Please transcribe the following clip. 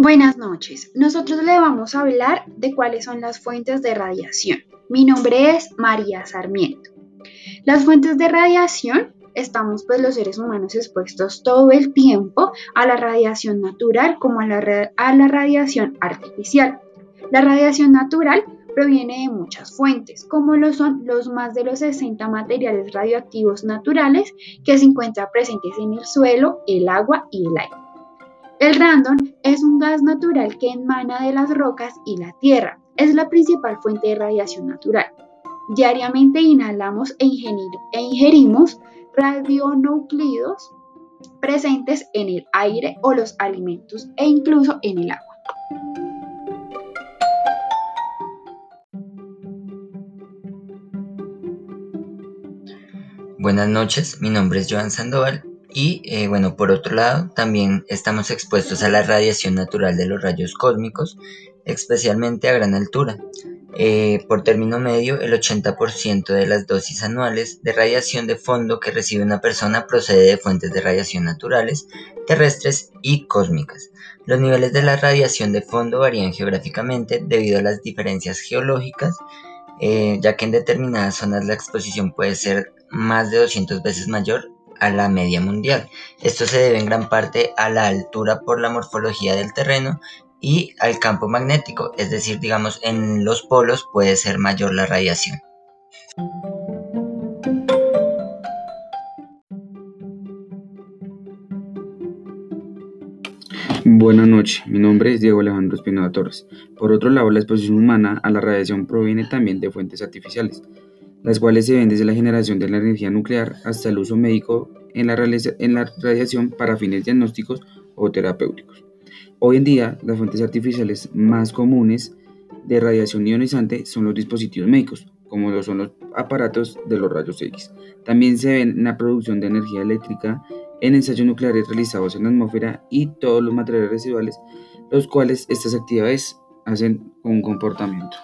Buenas noches. Nosotros le vamos a hablar de cuáles son las fuentes de radiación. Mi nombre es María Sarmiento. Las fuentes de radiación, estamos pues los seres humanos expuestos todo el tiempo a la radiación natural como a la, a la radiación artificial. La radiación natural proviene de muchas fuentes, como lo son los más de los 60 materiales radioactivos naturales que se encuentran presentes en el suelo, el agua y el aire. El radón es un gas natural que emana de las rocas y la tierra. Es la principal fuente de radiación natural. Diariamente inhalamos e, e ingerimos radionuclidos presentes en el aire o los alimentos e incluso en el agua. Buenas noches, mi nombre es Joan Sandoval y eh, bueno, por otro lado, también estamos expuestos a la radiación natural de los rayos cósmicos, especialmente a gran altura. Eh, por término medio, el 80% de las dosis anuales de radiación de fondo que recibe una persona procede de fuentes de radiación naturales, terrestres y cósmicas. Los niveles de la radiación de fondo varían geográficamente debido a las diferencias geológicas, eh, ya que en determinadas zonas la exposición puede ser más de 200 veces mayor a la media mundial. Esto se debe en gran parte a la altura por la morfología del terreno y al campo magnético, es decir, digamos, en los polos puede ser mayor la radiación. Buenas noches, mi nombre es Diego Alejandro Espinosa Torres. Por otro lado, la exposición humana a la radiación proviene también de fuentes artificiales, las cuales se ven desde la generación de la energía nuclear hasta el uso médico en la, radiación para fines diagnósticos o terapéuticos. Hoy en día, las fuentes artificiales más comunes de radiación ionizante son los dispositivos médicos, como lo son los aparatos de los rayos X. También se ven en la producción de energía eléctrica, en ensayos nucleares realizados en la atmósfera y todos los materiales residuales, los cuales estas actividades hacen un comportamiento.